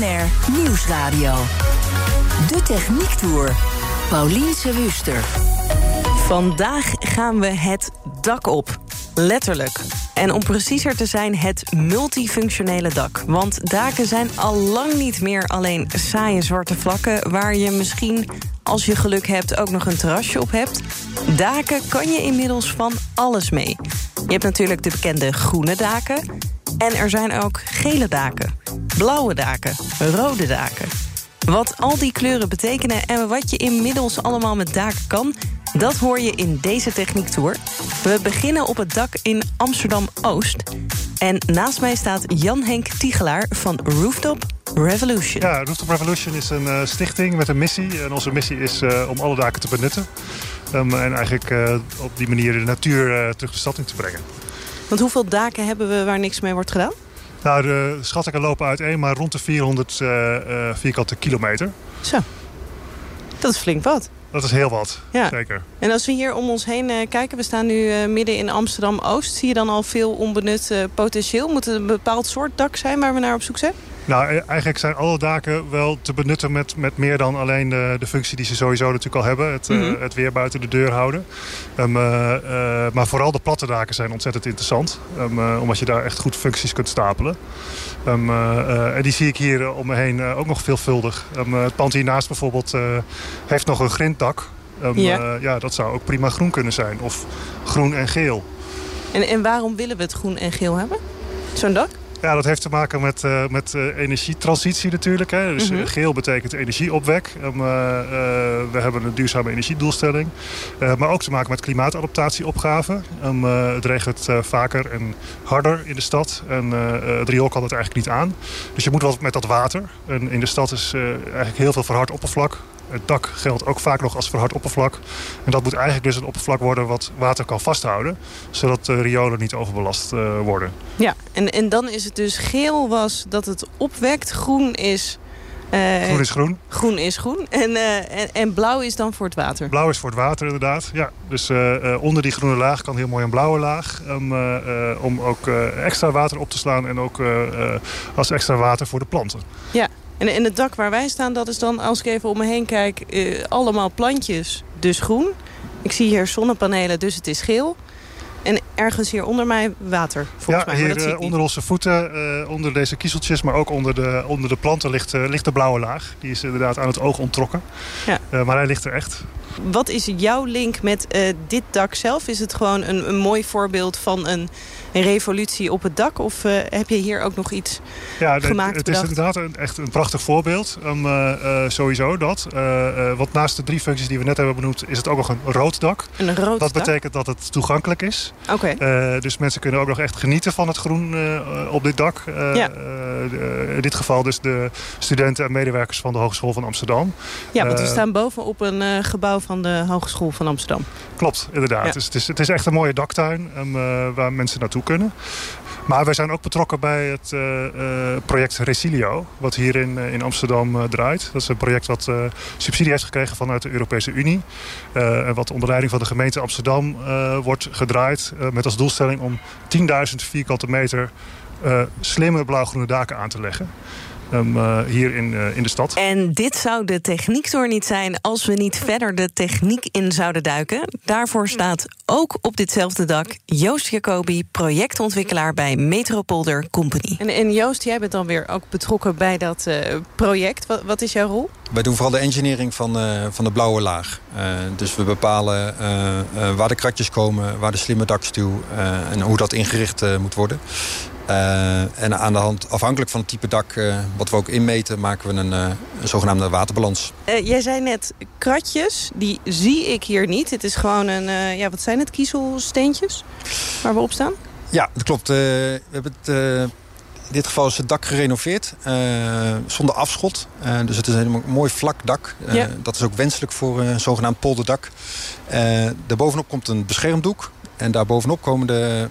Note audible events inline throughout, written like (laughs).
BNR Nieuwsradio. De Techniek Tour. Paulien Wuster. Vandaag gaan we het dak op. Letterlijk. En om preciezer te zijn, het multifunctionele dak. Want daken zijn al lang niet meer alleen saaie zwarte vlakken... waar je misschien, als je geluk hebt, ook nog een terrasje op hebt. Daken kan je inmiddels van alles mee. Je hebt natuurlijk de bekende groene daken... en er zijn ook gele daken, blauwe daken, rode daken... Wat al die kleuren betekenen en wat je inmiddels allemaal met daken kan... dat hoor je in deze techniektour. We beginnen op het dak in Amsterdam-Oost. En naast mij staat Jan-Henk Tiegelaar van Rooftop Revolution. Ja, Rooftop Revolution is een uh, stichting met een missie. En onze missie is uh, om alle daken te benutten. Um, en eigenlijk uh, op die manier de natuur terug de stad in te brengen. Want hoeveel daken hebben we waar niks mee wordt gedaan? Nou, de schattingen lopen uiteen, maar rond de 400 uh, uh, vierkante kilometer. Zo, dat is flink wat. Dat is heel wat, ja. zeker. En als we hier om ons heen uh, kijken, we staan nu uh, midden in Amsterdam-Oost. Zie je dan al veel onbenut uh, potentieel? Moet het een bepaald soort dak zijn waar we naar op zoek zijn? Nou, eigenlijk zijn alle daken wel te benutten met, met meer dan alleen de, de functie die ze sowieso natuurlijk al hebben. Het, mm -hmm. het weer buiten de deur houden. Um, maar vooral de platte daken zijn ontzettend interessant. Um, omdat je daar echt goed functies kunt stapelen. Um, en die zie ik hier om me heen ook nog veelvuldig. het pand hiernaast bijvoorbeeld heeft nog een grinddak. ja. ja, dat zou ook prima groen kunnen zijn. Of groen en geel. En, en waarom willen we het groen en geel hebben? Zo'n dak? Ja, dat heeft te maken met, uh, met uh, energietransitie natuurlijk. Hè. Dus mm -hmm. geel betekent energieopwek. Um, uh, we hebben een duurzame energiedoelstelling. maar ook te maken met klimaatadaptatieopgaven. Um, het regent vaker en harder in de stad. En het riool kan het eigenlijk niet aan. Dus je moet wat met dat water. En in de stad is eigenlijk heel veel verhard oppervlak. Het dak geldt ook vaak nog als verhard oppervlak. En dat moet eigenlijk dus een oppervlak worden wat water kan vasthouden. Zodat de riolen niet overbelast uh, worden. Ja, en, en dan is het dus geel was dat het opwekt. Groen is... Uh, groen is groen. Groen is groen. En, uh, en, en, blauw is dan voor het water? Blauw is voor het water inderdaad, ja. Dus onder die groene laag kan heel mooi een blauwe laag. Um, om ook extra water op te slaan. En ook als extra water voor de planten. Ja, en, en het dak waar wij staan, dat is dan, als ik even om me heen kijk... Uh, allemaal plantjes, dus groen. Ik zie hier zonnepanelen, dus het is geel. En ergens hier onder mij water, volgens ja, mij. hier uh, onder onze voeten, uh, onder deze kiezeltjes... maar ook onder de, onder de planten ligt, ligt de blauwe laag. Die is inderdaad aan het oog onttrokken. Ja. maar hij ligt er echt. Wat is jouw link met dit dak zelf? Is het gewoon een, een mooi voorbeeld van een een revolutie op het dak? Of uh, heb je hier ook nog iets ja, gemaakt? Het is inderdaad een, echt een prachtig voorbeeld. Um, uh, uh, sowieso dat. want naast de drie functies die we net hebben benoemd... is het ook nog een rood dak. Een rood dat dak? betekent dat het toegankelijk is. Oké. Okay. dus mensen kunnen ook nog echt genieten van het groen op dit dak. ja. in dit geval dus de studenten en medewerkers van de Hogeschool van Amsterdam. Ja, want we staan boven op een gebouw van de Hogeschool van Amsterdam. Klopt, inderdaad. Ja. Dus het, is, het is echt een mooie daktuin um, waar mensen naartoe kunnen. Maar wij zijn ook betrokken bij het uh, uh, project Resilio, wat hier in, in Amsterdam draait. Dat is een project wat subsidie heeft gekregen vanuit de Europese Unie. en wat onder leiding van de gemeente Amsterdam wordt gedraaid met als doelstelling om 10.000 vierkante meter slimme blauw-groene daken aan te leggen. Um, uh, hier in, uh, in de stad. En dit zou de techniektour niet zijn als we niet verder de techniek in zouden duiken. Daarvoor staat ook op ditzelfde dak Joost Jacobi, projectontwikkelaar bij Metropolder Company. En, en, Joost, jij bent dan weer ook betrokken bij dat uh, project. Wat, wat, is jouw rol? Wij doen vooral de engineering van, van de blauwe laag. dus we bepalen waar de kratjes komen, waar de slimme dakstuw en hoe dat ingericht moet worden. Uh, en aan de hand, afhankelijk van het type dak uh, wat we ook inmeten... maken we een, uh, een zogenaamde waterbalans. jij zei net kratjes, die zie ik hier niet. Het is gewoon een, ja, wat zijn het, kiezelsteentjes waar we op staan? Ja, dat klopt. we hebben het in dit geval is het dak gerenoveerd, zonder afschot. dus het is een mooi vlak dak. Ja. Dat is ook wenselijk voor een zogenaamd polderdak. daarbovenop komt een beschermdoek. En daarbovenop komen de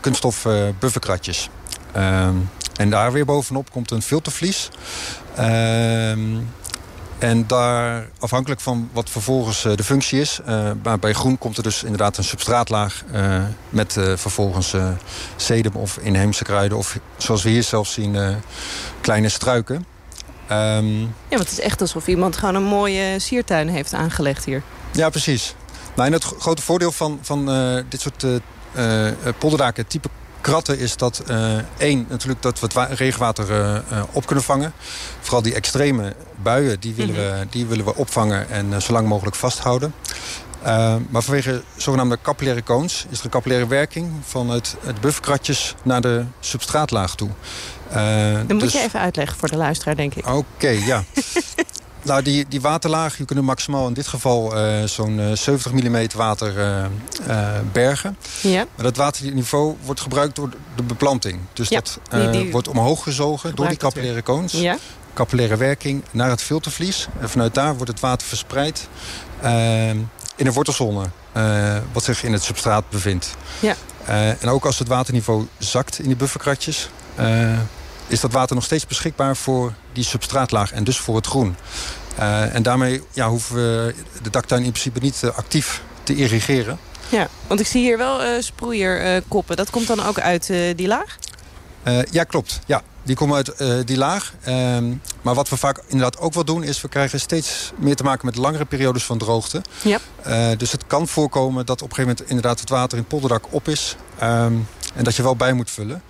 kunststof bufferkratjes. Ehm, en daar weer bovenop komt een filtervlies. Ehm, en daar, afhankelijk van wat vervolgens eh, de functie is... Uh, bij groen komt er dus inderdaad een substraatlaag... Uh, met vervolgens sedum of inheemse kruiden... of zoals we hier zelfs zien, kleine struiken. Um, ja, want het is echt alsof iemand gewoon een mooie siertuin heeft aangelegd hier. Ja, precies. Nou, en het grote voordeel van, van dit soort polderdaken... type kratten is dat uh, één, natuurlijk dat we het regenwater uh, op kunnen vangen. Vooral die extreme buien, die willen, we, mhm. die willen we opvangen en zo lang mogelijk vasthouden. maar vanwege zogenaamde capillaire cones is er een capillaire werking van het, het bufferkratjes naar de substraatlaag toe. Dan moet dus... je even uitleggen voor de luisteraar, denk ik. Oké, ja. (laughs) Nou, die, die waterlaag, je kunt maximaal in dit geval uh, zo'n 70 mm water uh, uh, bergen. Ja. Maar dat waterniveau wordt gebruikt door de beplanting. Dus ja, dat die, die wordt omhoog gezogen door die capillaire koons. Ja. Capillaire werking naar het filtervlies. En vanuit daar wordt het water verspreid in een wortelzone. wat zich in het substraat bevindt. Ja. en ook als het waterniveau zakt in die bufferkratjes is dat water nog steeds beschikbaar voor die substraatlaag en dus voor het groen. Uh, en daarmee ja, hoeven we de daktuin in principe niet uh, actief te irrigeren. Ja, want ik zie hier wel uh, sproeierkoppen. dat komt dan ook uit die laag? ja, klopt. Ja, die komen uit die laag. Ehm, maar wat we vaak inderdaad ook wel doen... is we krijgen steeds meer te maken met langere periodes van droogte. Ja. dus het kan voorkomen dat op een gegeven moment... inderdaad het water in het polderdak op is. Ehm, en dat je wel bij moet vullen.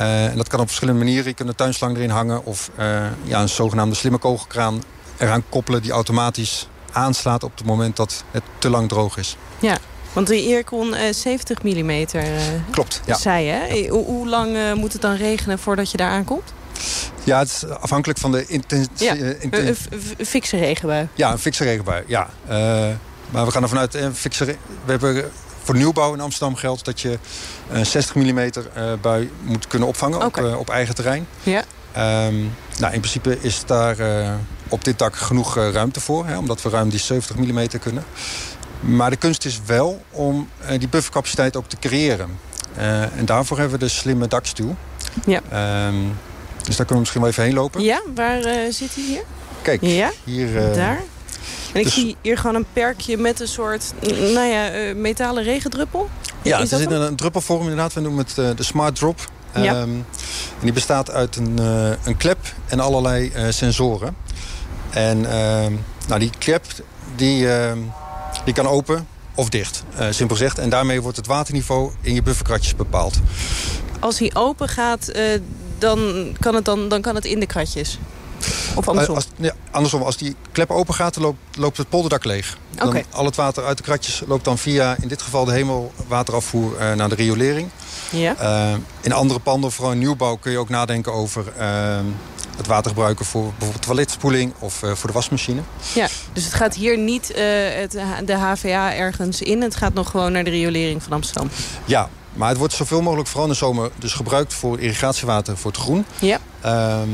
Uh, en dat kan op verschillende manieren. Je kunt een tuinslang erin hangen of uh, ja, een zogenaamde slimme kogelkraan eraan koppelen... die automatisch aanslaat op het moment dat het te lang droog is. Ja, want kon uh, 70 mm Klopt, ja. zei hè? Hoe, hoe lang moet het dan regenen voordat je daar aankomt? Ja, het is afhankelijk van de intensie. Ja, een fikse regenbui. Ja, een fikse regenbui, ja. maar we gaan er vanuit, een fikse, we hebben voor nieuwbouw in Amsterdam geldt dat je een 60 mm bui moet kunnen opvangen op, eh, op, eigen terrein. Ja. Um, nou, in principe is daar uh, op dit dak genoeg uh, ruimte voor, hè, omdat we ruim die 70 mm kunnen. Maar de kunst is wel om uh, die buffercapaciteit ook te creëren. en daarvoor hebben we de slimme dakstuw. Ja. Um, dus daar kunnen we misschien wel even heen lopen. Ja, waar zit hij hier? Kijk, ja? hier... daar? En ik dus- zie hier gewoon een perkje met een soort nou ja, uh, metalen regendruppel. Ja, er zit een druppelvorm inderdaad. We noemen het uh, de Smart Drop. Ja. Um, en die bestaat uit een, uh, een klep en allerlei sensoren. En uh, nou, die klep die, ehm, die kan open of dicht, simpel gezegd. En daarmee wordt het waterniveau in je bufferkratjes bepaald. Als hij open gaat, dan, kan het dan, dan kan het in de kratjes? Of andersom? Als, ja, andersom. Als die klep open gaat, loopt, loopt het polderdak leeg. Dan Al het water uit de kratjes loopt dan via, in dit geval, de hemelwaterafvoer uh, naar de riolering. Ja. Uh, in andere panden, vooral in nieuwbouw, kun je ook nadenken over... Uh, het water gebruiken voor bijvoorbeeld toiletspoeling of voor de wasmachine. Ja, dus het gaat hier niet het, de HVA ergens in. Het gaat nog gewoon naar de riolering van Amsterdam. Ja, maar het wordt zoveel mogelijk vooral in de zomer dus gebruikt voor irrigatiewater voor het groen. Ja. Ehm,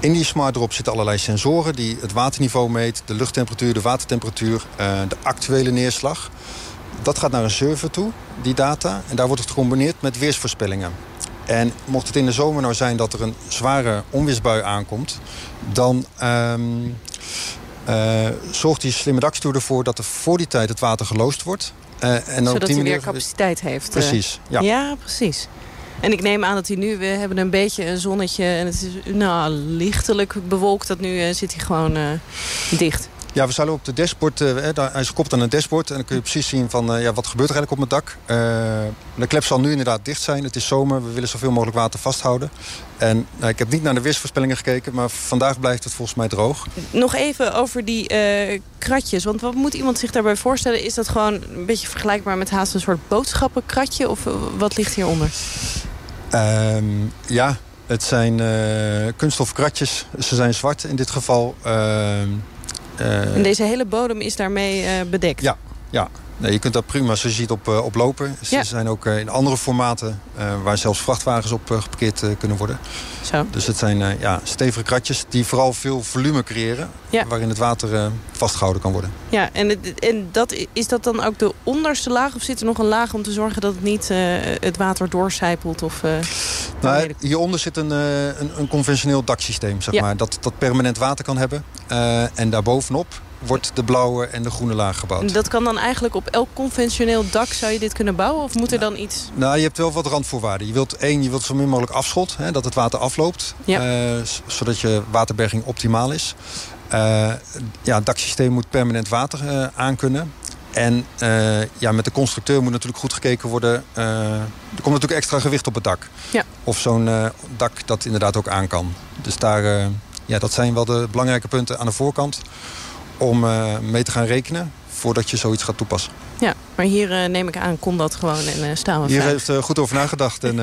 in die smart drop zitten allerlei sensoren die het waterniveau meet, de luchttemperatuur, de watertemperatuur, eh, de actuele neerslag. Dat gaat naar een server toe, die data. En daar wordt het gecombineerd met weersvoorspellingen. En mocht het in de zomer nou zijn dat er een zware onweersbui aankomt... dan um, uh, zorgt die slimme dakstuur ervoor dat er voor die tijd het water geloosd wordt. Uh, en Zodat hij meer capaciteit heeft. Precies, ja. Ja, precies. En ik neem aan dat hij nu, we hebben een beetje een zonnetje... en het is nou, lichtelijk bewolkt, dat nu uh, zit hij gewoon uh, dicht. Ja, we zullen op de dashboard, uh, hij is gekoppeld aan een dashboard... en dan kun je precies zien van uh, ja, wat gebeurt er eigenlijk op mijn dak. Uh, de klep zal nu inderdaad dicht zijn. Het is zomer, we willen zoveel mogelijk water vasthouden. En ik heb niet naar de weersvoorspellingen gekeken... maar vandaag blijft het volgens mij droog. Nog even over die kratjes. Want wat moet iemand zich daarbij voorstellen? Is dat gewoon een beetje vergelijkbaar met haast een soort boodschappenkratje? Of wat ligt hieronder? Um, ja, het zijn uh, kunststofkratjes. Ze zijn zwart in dit geval. Uh, en deze hele bodem is daarmee uh, bedekt? Ja, ja. Nee, je kunt daar prima, zoals je ziet, op, op lopen. Ze zijn ook in andere formaten waar zelfs vrachtwagens op geparkeerd kunnen worden. Zo. Dus het zijn ja, stevige kratjes die vooral veel volume creëren. Waarin het water vastgehouden kan worden. Ja, en, en dat, is dat dan ook de onderste laag? Of zit er nog een laag om te zorgen dat het niet het water doorcijpelt? Of, nou, hieronder zit een, een, een, conventioneel daksysteem, zeg maar. Dat, dat permanent water kan hebben. en daarbovenop wordt de blauwe en de groene laag gebouwd. Dat kan dan eigenlijk op elk conventioneel dak zou je dit kunnen bouwen? Of moet er dan iets... Nou, je hebt wel wat randvoorwaarden. Je wilt één, je wilt zo min mogelijk afschot. Hè, dat het water afloopt. Ja. Uh, zodat je waterberging optimaal is. Uh, ja, het daksysteem moet permanent water uh, aankunnen. En ja, met de constructeur moet natuurlijk goed gekeken worden. er komt natuurlijk extra gewicht op het dak. Ja. Of zo'n dak dat inderdaad ook aan kan. Dus daar, ja, dat zijn wel de belangrijke punten aan de voorkant om uh, mee te gaan rekenen voordat je zoiets gaat toepassen. Ja, maar hier uh, neem ik aan, kon dat gewoon en uh, staan we Hier heeft uh, goed over nagedacht en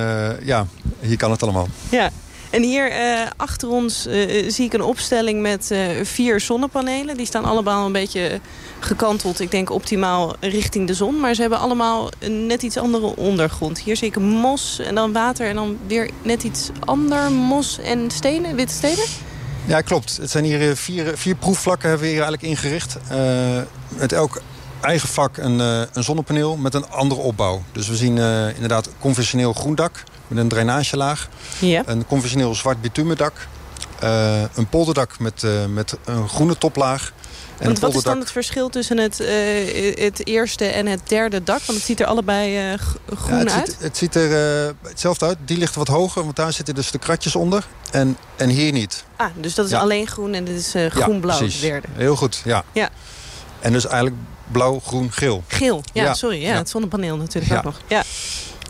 ja, hier kan het allemaal. Ja, en hier achter ons zie ik een opstelling met vier zonnepanelen. Die staan allemaal een beetje gekanteld, ik denk optimaal richting de zon. Maar ze hebben allemaal een net iets andere ondergrond. Hier zie ik mos en dan water en dan weer net iets ander. Mos en stenen, witte stenen. Ja, klopt. Het zijn hier eh, vier, vier proefvlakken hebben we hier eigenlijk ingericht. Uh, met elk eigen vlak een, uh, een, zonnepaneel met een andere opbouw. Dus we zien inderdaad conventioneel groen dak met een drainagelaag. Ja. Een conventioneel zwart bitumendak. Uh, een polderdak met, met een groene toplaag. Want wat is dan het verschil tussen het, uh, het eerste en het derde dak? Want het ziet er allebei uh, groen ja, het uit. Ziet, het ziet er uh, hetzelfde uit. Die ligt wat hoger, want daar zitten dus de kratjes onder. En, en hier niet. Ah, dus dat is ja. alleen groen en dit is groen-blauw, ja, derde. Heel goed, ja. ja. En dus eigenlijk blauw, groen, geel. Geel, ja, sorry. Ja, Het zonnepaneel natuurlijk ook nog. Ja.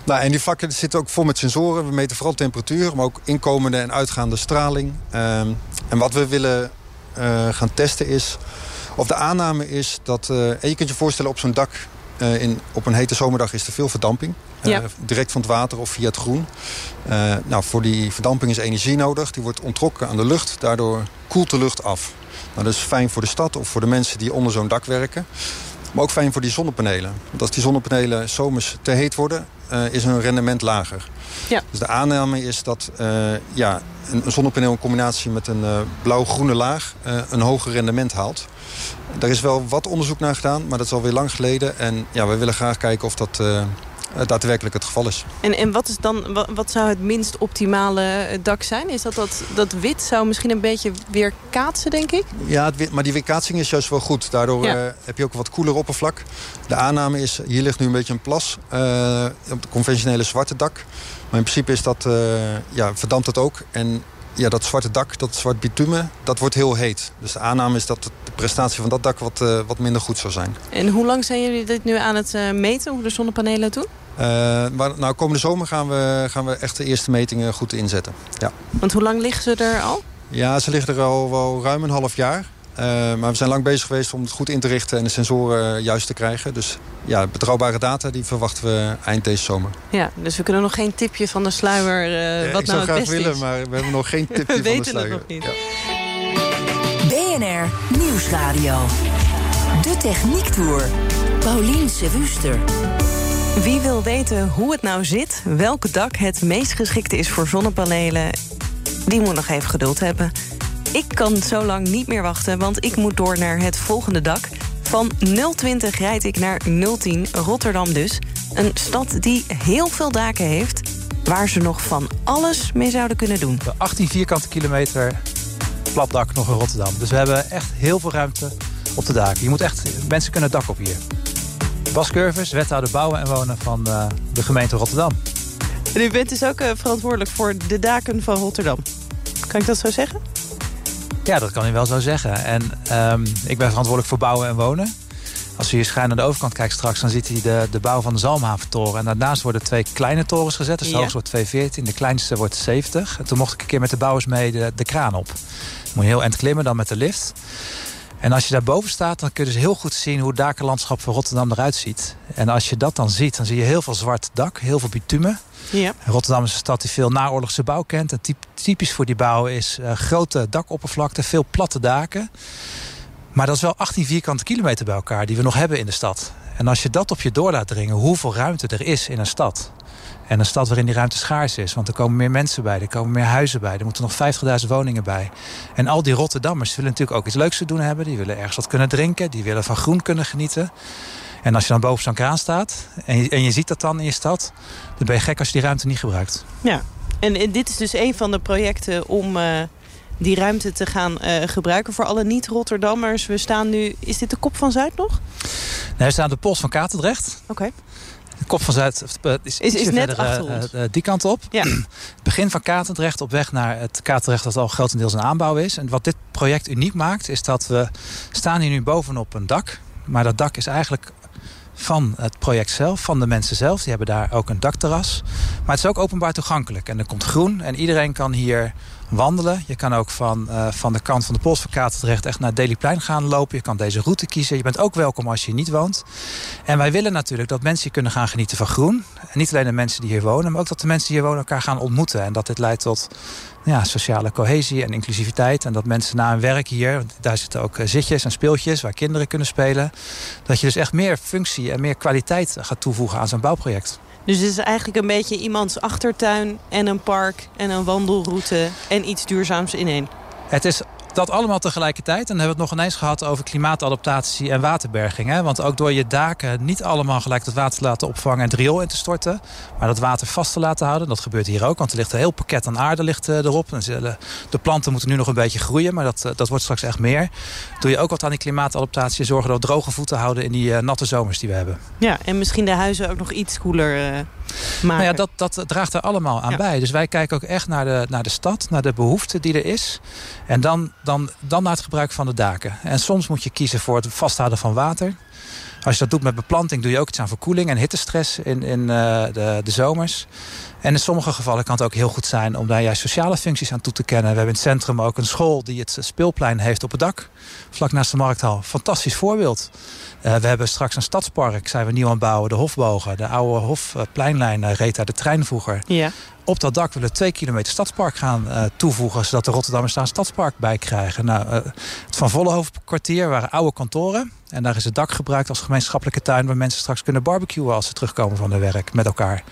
Nou, en die vakken zitten ook vol met sensoren. We meten vooral temperatuur, maar ook inkomende en uitgaande straling. Um, en wat we willen gaan testen is of de aanname is dat... Uh, en je kunt je voorstellen op zo'n dak... Uh, in, op een hete zomerdag is er veel verdamping. Ja. Direct van het water of via het groen. nou, voor die verdamping is energie nodig. Die wordt ontrokken aan de lucht. Daardoor koelt de lucht af. Nou, dat is fijn voor de stad of voor de mensen die onder zo'n dak werken. Maar ook fijn voor die zonnepanelen. Want als die zonnepanelen zomers te heet worden... is hun rendement lager. Ja. Dus de aanname is dat ja, een, een zonnepaneel in combinatie met een blauw-groene laag... een hoger rendement haalt. Daar is wel wat onderzoek naar gedaan, maar dat is alweer lang geleden. En ja, we willen graag kijken of dat uh, daadwerkelijk het geval is. En, en wat, is dan, wat, wat, zou het minst optimale dak zijn? Is dat, dat dat wit zou misschien een beetje weer kaatsen, denk ik? Ja, het wit, maar die weerkaatsing is juist wel goed. Daardoor ja. uh, heb je ook een wat koeler oppervlak. De aanname is, hier ligt nu een beetje een plas uh, op het conventionele zwarte dak. Maar in principe is dat, ja, verdampt het ook. En ja, dat zwarte dak, dat zwart bitumen, dat wordt heel heet. Dus de aanname is dat de prestatie van dat dak wat, uh, wat minder goed zou zijn. En hoe lang zijn jullie dit nu aan het uh, meten, hoe de zonnepanelen doen? Uh, maar nou, komende zomer gaan we, gaan we echt de eerste metingen goed inzetten. Ja. Want hoe lang liggen ze er al? Ja, ze liggen er al wel ruim een half jaar. Uh, maar we zijn lang bezig geweest om het goed in te richten en de sensoren juist te krijgen. Dus ja, betrouwbare data die verwachten we eind deze zomer. Ja, dus we kunnen nog geen tipje van de sluier uh, ja, wat ik nou zou het graag willen, maar we hebben nog geen (laughs) tipje van de sluier. Het nog niet. Ja. BNR Nieuwsradio. De Techniektour. Paulien Sewuster. Wie wil weten hoe het nou zit, welk dak het meest geschikt is voor zonnepanelen... die moet nog even geduld hebben. Ik kan zo lang niet meer wachten, want ik moet door naar het volgende dak. Van 020 rijd ik naar 010, Rotterdam dus. Een stad die heel veel daken heeft... waar ze nog van alles mee zouden kunnen doen. 18 vierkante kilometer platdak nog in Rotterdam. Dus we hebben echt heel veel ruimte op de daken. Je moet echt, mensen kunnen het dak op hier. Bas Curvers, wethouder bouwen en wonen van uh, de gemeente Rotterdam. En u bent dus ook uh, verantwoordelijk voor de daken van Rotterdam. Kan ik dat zo zeggen? Ja, dat kan je wel zo zeggen. En um, ik ben verantwoordelijk voor bouwen en wonen. Als u hier schuin naar de overkant kijkt straks... dan ziet hij de, de bouw van de Zalmhaventoren. En daarnaast worden twee kleine torens gezet. Dus de Ja. hoogste wordt 214, de kleinste wordt 70. En toen mocht ik een keer met de bouwers mee de, de kraan op. Dan moet je heel eind klimmen, dan met de lift. En als je daarboven staat, dan kun je dus heel goed zien... hoe het dakenlandschap van Rotterdam eruit ziet. En als je dat dan ziet, dan zie je heel veel zwart dak, heel veel bitumen. Ja. Rotterdam is een stad die veel naoorlogse bouw kent. En typ- typisch voor die bouw is eh, grote dakoppervlakte, veel platte daken. Maar dat is wel 18 vierkante kilometer bij elkaar die we nog hebben in de stad. En als je dat op je door laat dringen, hoeveel ruimte er is in een stad. En een stad waarin die ruimte schaars is. Want er komen meer mensen bij, er komen meer huizen bij. Er moeten nog 50.000 woningen bij. En al die Rotterdammers willen natuurlijk ook iets leuks te doen hebben. Die willen ergens wat kunnen drinken. Die willen van groen kunnen genieten. En als je dan boven zo'n kraan staat en je, en je ziet dat dan in je stad... dan ben je gek als je die ruimte niet gebruikt. Ja, en, en dit is dus een van de projecten om... Uh die ruimte te gaan uh, gebruiken voor alle niet-Rotterdammers. We staan nu... Is dit de Kop van Zuid nog? Nee, we staan aan de Pols van Katendrecht. Oké. Okay. De Kop van Zuid is, is, is net verder, achter uh, die kant op. Ja. Het (clears throat) begin van Katendrecht op weg naar het Katendrecht dat al grotendeels een aanbouw is. En wat dit project uniek maakt is dat we staan hier nu bovenop een dak. Maar dat dak is eigenlijk van het project zelf, van de mensen zelf. Die hebben daar ook een dakterras. Maar het is ook openbaar toegankelijk. En er komt groen en iedereen kan hier wandelen. Je kan ook van, uh, van de kant van de Polsverkaten echt naar Delyplein gaan lopen. Je kan deze route kiezen. Je bent ook welkom als je hier niet woont. En wij willen natuurlijk dat mensen hier kunnen gaan genieten van groen. En niet alleen de mensen die hier wonen, maar ook dat de mensen die hier wonen elkaar gaan ontmoeten. En dat dit leidt tot ja, sociale cohesie en inclusiviteit. En dat mensen na een werk hier, daar zitten ook eh, zitjes en speeltjes waar kinderen kunnen spelen. Dat je dus echt meer functie en meer kwaliteit gaat toevoegen aan zo'n bouwproject. Dus het is eigenlijk een beetje iemands achtertuin en een park en een wandelroute en iets duurzaams in één. Het is dat allemaal tegelijkertijd. En dan hebben we het nog ineens gehad over klimaatadaptatie en waterberging. Hè? Want ook door je daken niet allemaal gelijk het water te laten opvangen en riool in te storten. Maar dat water vast te laten houden. Dat gebeurt hier ook. Want er ligt een heel pakket aan aarde ligt, uh, erop. De planten moeten nu nog een beetje groeien. Maar dat, uh, dat wordt straks echt meer. Doe je ook wat aan die klimaatadaptatie. Zorgen dat we droge voeten houden in die uh, natte zomers die we hebben. Ja, en misschien de huizen ook nog iets koeler Nou ja, dat, dat draagt er allemaal aan ja. bij. Dus wij kijken ook echt naar de, naar de stad. Naar de behoefte die er is. En dan dan, dan naar het gebruik van de daken. En soms moet je kiezen voor het vasthouden van water. Als je dat doet met beplanting doe je ook iets aan verkoeling en hittestress in, in uh, de, de zomers. En in sommige gevallen kan het ook heel goed zijn om daar juist sociale functies aan toe te kennen. We hebben in het centrum ook een school die het speelplein heeft op het dak. Vlak naast de markthal. Fantastisch voorbeeld. Uh, we hebben straks een stadspark, zijn we nieuw aan het bouwen. De Hofbogen, de oude Hofpleinlijn uh, reed daar de trein vroeger. Ja. Op dat dak willen we twee kilometer stadspark gaan uh, toevoegen... zodat de Rotterdammers daar een stadspark bij krijgen. Nou, het Van Vollenhoofdkwartier waren oude kantoren. En daar is het dak gebruikt als gemeenschappelijke tuin... waar mensen straks kunnen barbecuen als ze terugkomen van hun werk met elkaar.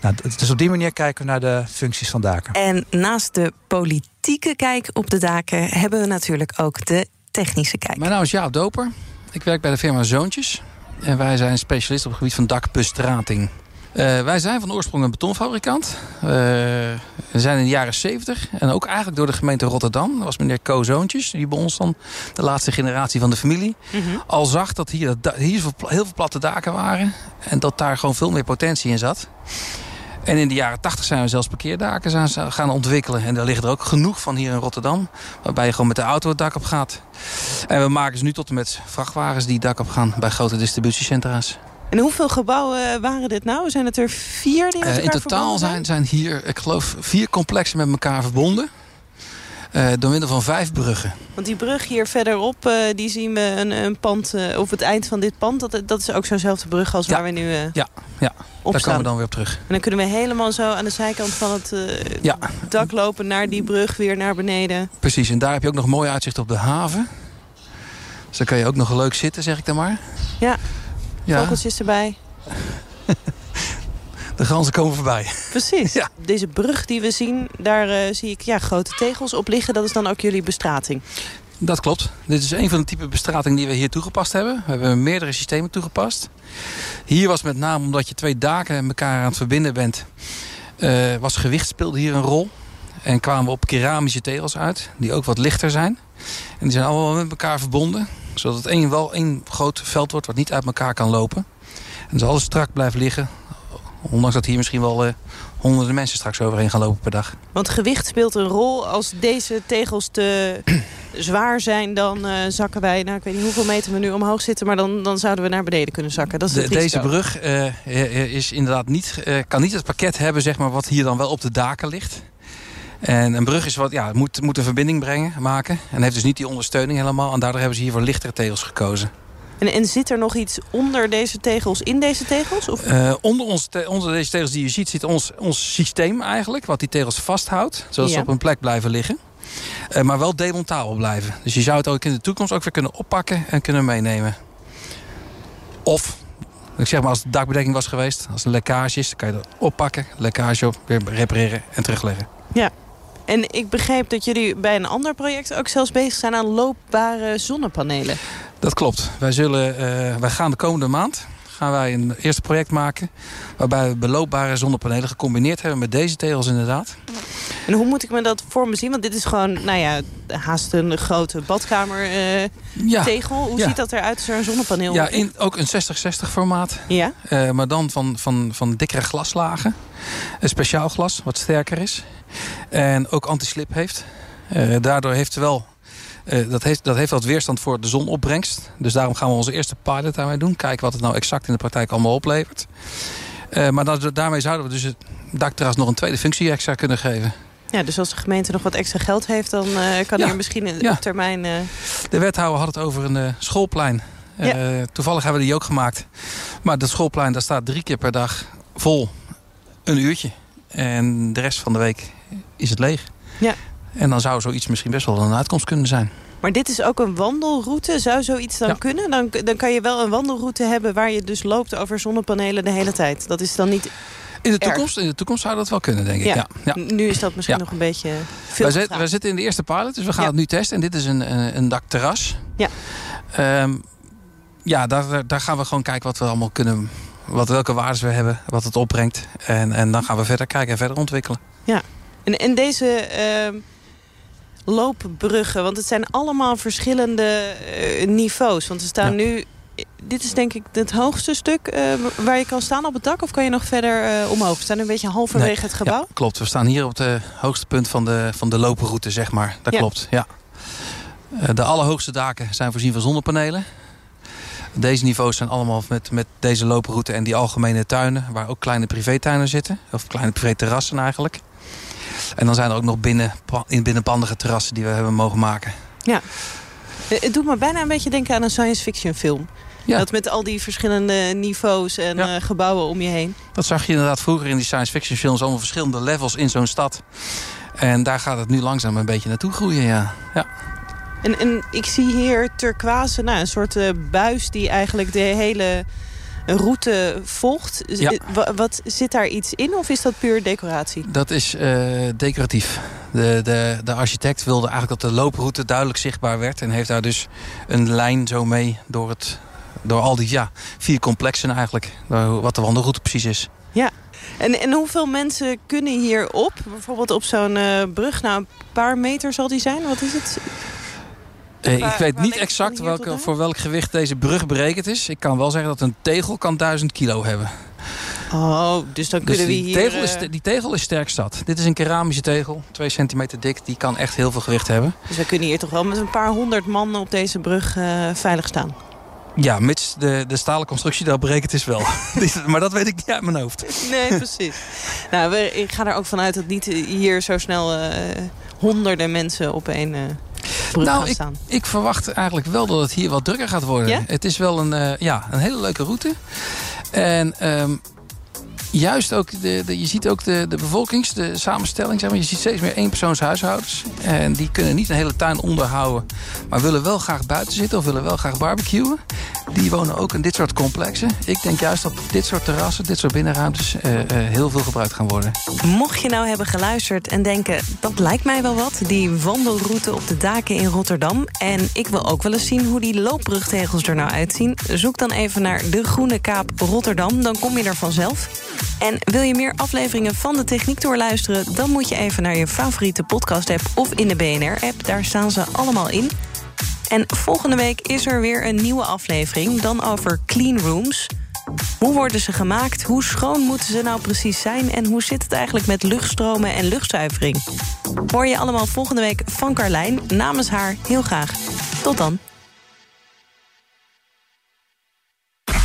Nou, dus op die manier kijken we naar de functies van daken. En naast de politieke kijk op de daken... hebben we natuurlijk ook de technische kijk. Mijn naam is Jaap Doper. Ik werk bij de firma Zoontjes. En wij zijn specialist op het gebied van dakbestrating. Uh, wij zijn van oorsprong een betonfabrikant. Uh, we zijn in de jaren 70 en ook eigenlijk door de gemeente Rotterdam. Dat was meneer Co Zoontjes, die bij ons dan de laatste generatie van de familie. Mm -hmm. Al zag dat hier, hier heel veel platte daken waren. En dat daar gewoon veel meer potentie in zat. En in de jaren 80 zijn we zelfs parkeerdaken gaan ontwikkelen. En daar liggen er ook genoeg van hier in Rotterdam. Waarbij je gewoon met de auto het dak op gaat. En we maken ze nu tot en met vrachtwagens die het dak op gaan bij grote distributiecentra's. En hoeveel gebouwen waren dit nou? Zijn het er vier die met uh, In totaal zijn, zijn hier, ik geloof, vier complexen met elkaar verbonden. Uh, door middel van vijf bruggen. Want die brug hier verderop, uh, die zien we een, een pand, uh, op het eind van dit pand. Dat, dat is ook zo'nzelfde brug als ja. waar we nu ja, ja. op daar komen we dan weer op terug. En dan kunnen we helemaal zo aan de zijkant van het ja. dak lopen naar die brug weer naar beneden. Precies, en daar heb je ook nog mooi uitzicht op de haven. Dus dan kan je ook nog leuk zitten, zeg ik dan maar. Ja, ja. vogeltjes erbij. De ganzen komen voorbij. Precies. (laughs) Ja. Deze brug die we zien, daar uh, zie ik ja, grote tegels op liggen. Dat is dan ook jullie bestrating. Dat klopt. Dit is een van de type bestrating die we hier toegepast hebben. We hebben meerdere systemen toegepast. Hier was met name omdat je twee daken met elkaar aan het verbinden bent... Uh, was gewicht speelde hier een rol. En kwamen we op keramische tegels uit, die ook wat lichter zijn. En die zijn allemaal met elkaar verbonden. Zodat het één, wel één groot veld wordt wat niet uit elkaar kan lopen. En dus alles strak blijft liggen. Ondanks dat hier misschien wel uh, honderden mensen straks overheen gaan lopen per dag. Want gewicht speelt een rol. Als deze tegels te (clears throat) zwaar zijn, dan uh, zakken wij... Nou, ik weet niet hoeveel meter we nu omhoog zitten... maar dan, dan zouden we naar beneden kunnen zakken. Dat is de, deze brug uh, is inderdaad niet, kan niet het pakket hebben zeg maar, wat hier dan wel op de daken ligt. En een brug is wat, ja, moet, moet een verbinding brengen, maken. En heeft dus niet die ondersteuning helemaal. En daardoor hebben ze hier voor lichtere tegels gekozen. En, en zit er nog iets onder deze tegels, in deze tegels? Of? Uh, onder, ons te, onder deze tegels die je ziet, zit ons, ons systeem eigenlijk. Wat die tegels vasthoudt. Zodat Ja. ze op hun plek blijven liggen. Uh, maar wel demontabel blijven. Dus je zou het ook in de toekomst ook weer kunnen oppakken en kunnen meenemen. Of Ik zeg maar, als de dakbedekking was geweest, als er lekkage is, dan kan je dat oppakken, lekkage op, weer repareren en terugleggen. Ja. En ik begreep dat jullie bij een ander project ook zelfs bezig zijn aan loopbare zonnepanelen. Dat klopt. Wij, zullen, uh, wij gaan de komende maand gaan wij een eerste project maken... waarbij we beloopbare zonnepanelen gecombineerd hebben met deze tegels inderdaad. En hoe moet ik me dat voor me zien? Want dit is gewoon, nou ja, haast een grote badkamer uh, ja. tegel. Hoe ziet dat eruit als er een zonnepaneel Ja, in, ook een 60-60 formaat. Ja. Uh, maar dan van, van, van dikkere glaslagen. Een speciaal glas, wat sterker is. En ook anti-slip heeft. Uh, daardoor heeft wel uh, dat, heeft, dat heeft wat weerstand voor de zonopbrengst. Dus daarom gaan we onze eerste pilot daarmee doen. Kijken wat het nou exact in de praktijk allemaal oplevert. Uh, maar dat, daarmee zouden we dus het dakterras nog een tweede functie extra kunnen geven. Ja, dus als de gemeente nog wat extra geld heeft... dan uh, kan ja. er misschien in, ja. termijn... De wethouder had het over een schoolplein. Ja. toevallig hebben we die ook gemaakt. Maar dat schoolplein daar staat drie keer per dag vol. Een uurtje. En de rest van de week is het leeg. Ja. En dan zou zoiets misschien best wel een uitkomst kunnen zijn. Maar dit is ook een wandelroute. Zou zoiets dan kunnen? Dan, dan kan je wel een wandelroute hebben waar je dus loopt over zonnepanelen de hele tijd. Dat is dan niet in de, toekomst, in de toekomst zou dat wel kunnen, denk ik. Ja. ja. Nu is dat misschien nog een beetje veel wij, wij zitten in de eerste pilot, dus we gaan het nu testen. En dit is een, een, een dakterras. Ja, um, ja daar, daar gaan we gewoon kijken wat we allemaal kunnen... Wat, welke waarden we hebben, wat het opbrengt. En, en dan gaan we verder kijken en verder ontwikkelen. Ja, en, en deze... Uh, loopbruggen? Want het zijn allemaal verschillende uh, niveaus. Want er staan ja. nu... Dit is denk ik het hoogste stuk uh, waar je kan staan op het dak. Of kan je nog verder uh, omhoog? We staan een beetje halverwege nee, het gebouw. Ja, klopt, we staan hier op het hoogste punt van de, van de looproute, zeg maar. Dat ja. klopt, ja. de allerhoogste daken zijn voorzien van zonnepanelen. Deze niveaus zijn allemaal met, met deze looproute en die algemene tuinen... waar ook kleine privétuinen zitten. Of kleine privéterrassen eigenlijk. En dan zijn er ook nog binnen, in binnenpandige terrassen die we hebben mogen maken. Ja. Het doet me bijna een beetje denken aan een science fiction film. Ja. Dat met al die verschillende niveaus en ja. uh, gebouwen om je heen. Dat zag je inderdaad vroeger in die science fiction films. Allemaal verschillende levels in zo'n stad. En daar gaat het nu langzaam een beetje naartoe groeien, ja. ja. En, en ik zie hier turquoise, nou, een soort uh, buis die eigenlijk de hele route volgt. Ja. Wat, zit daar iets in of is dat puur decoratie? Dat is uh, decoratief. De, de, de architect wilde eigenlijk dat de looproute duidelijk zichtbaar werd. En heeft daar dus een lijn zo mee door, het, door al die ja, vier complexen eigenlijk. Wat de wandelroute precies is. Ja, en, en hoeveel mensen kunnen hier op? Bijvoorbeeld op zo'n uh, brug, nou een paar meter zal die zijn. Wat is het? Uh, ik weet niet exact welke, voor welk gewicht deze brug berekend is. Ik kan wel zeggen dat een tegel kan 1000 kilo hebben. Oh, dus dan kunnen dus we hier... Tegel is, die tegel is sterk zat. Dit is een keramische tegel, 2 centimeter dik. Die kan echt heel veel gewicht hebben. Dus we kunnen hier toch wel met een paar honderd man op deze brug uh, veilig staan? Ja, mits de, de stalen constructie daar berekend is wel. (laughs) (laughs) maar dat weet ik niet uit mijn hoofd. Nee, precies. nou, we, ik ga er ook vanuit dat niet hier zo snel uh, honderden mensen op één... Uh, nou, ik, ik, verwacht eigenlijk wel dat het hier wat drukker gaat worden. Ja? Het is wel een, uh, ja, een hele leuke route. En um, juist ook, de, je ziet ook de, de bevolkings, de samenstelling. Zeg maar, je ziet steeds meer eenpersoonshuishoudens. En die kunnen niet een hele tuin onderhouden. Maar willen wel graag buiten zitten of willen wel graag barbecuen. Die wonen ook in dit soort complexen. Ik denk juist dat dit soort terrassen, dit soort binnenruimtes... Uh, uh, heel veel gebruikt gaan worden. Mocht je nou hebben geluisterd en denken... dat lijkt mij wel wat, die wandelroute op de daken in Rotterdam... en ik wil ook wel eens zien hoe die loopbrugtegels er nou uitzien... zoek dan even naar de Groene Kaap Rotterdam, dan kom je er vanzelf. En wil je meer afleveringen van de Techniek Tour luisteren... dan moet je even naar je favoriete podcast-app of in de BNR-app. Daar staan ze allemaal in. En volgende week is er weer een nieuwe aflevering. Dan over clean rooms. Hoe worden ze gemaakt? Hoe schoon moeten ze nou precies zijn? En hoe zit het eigenlijk met luchtstromen en luchtzuivering? Hoor je allemaal volgende week van Carlijn. Namens haar heel graag. Tot dan.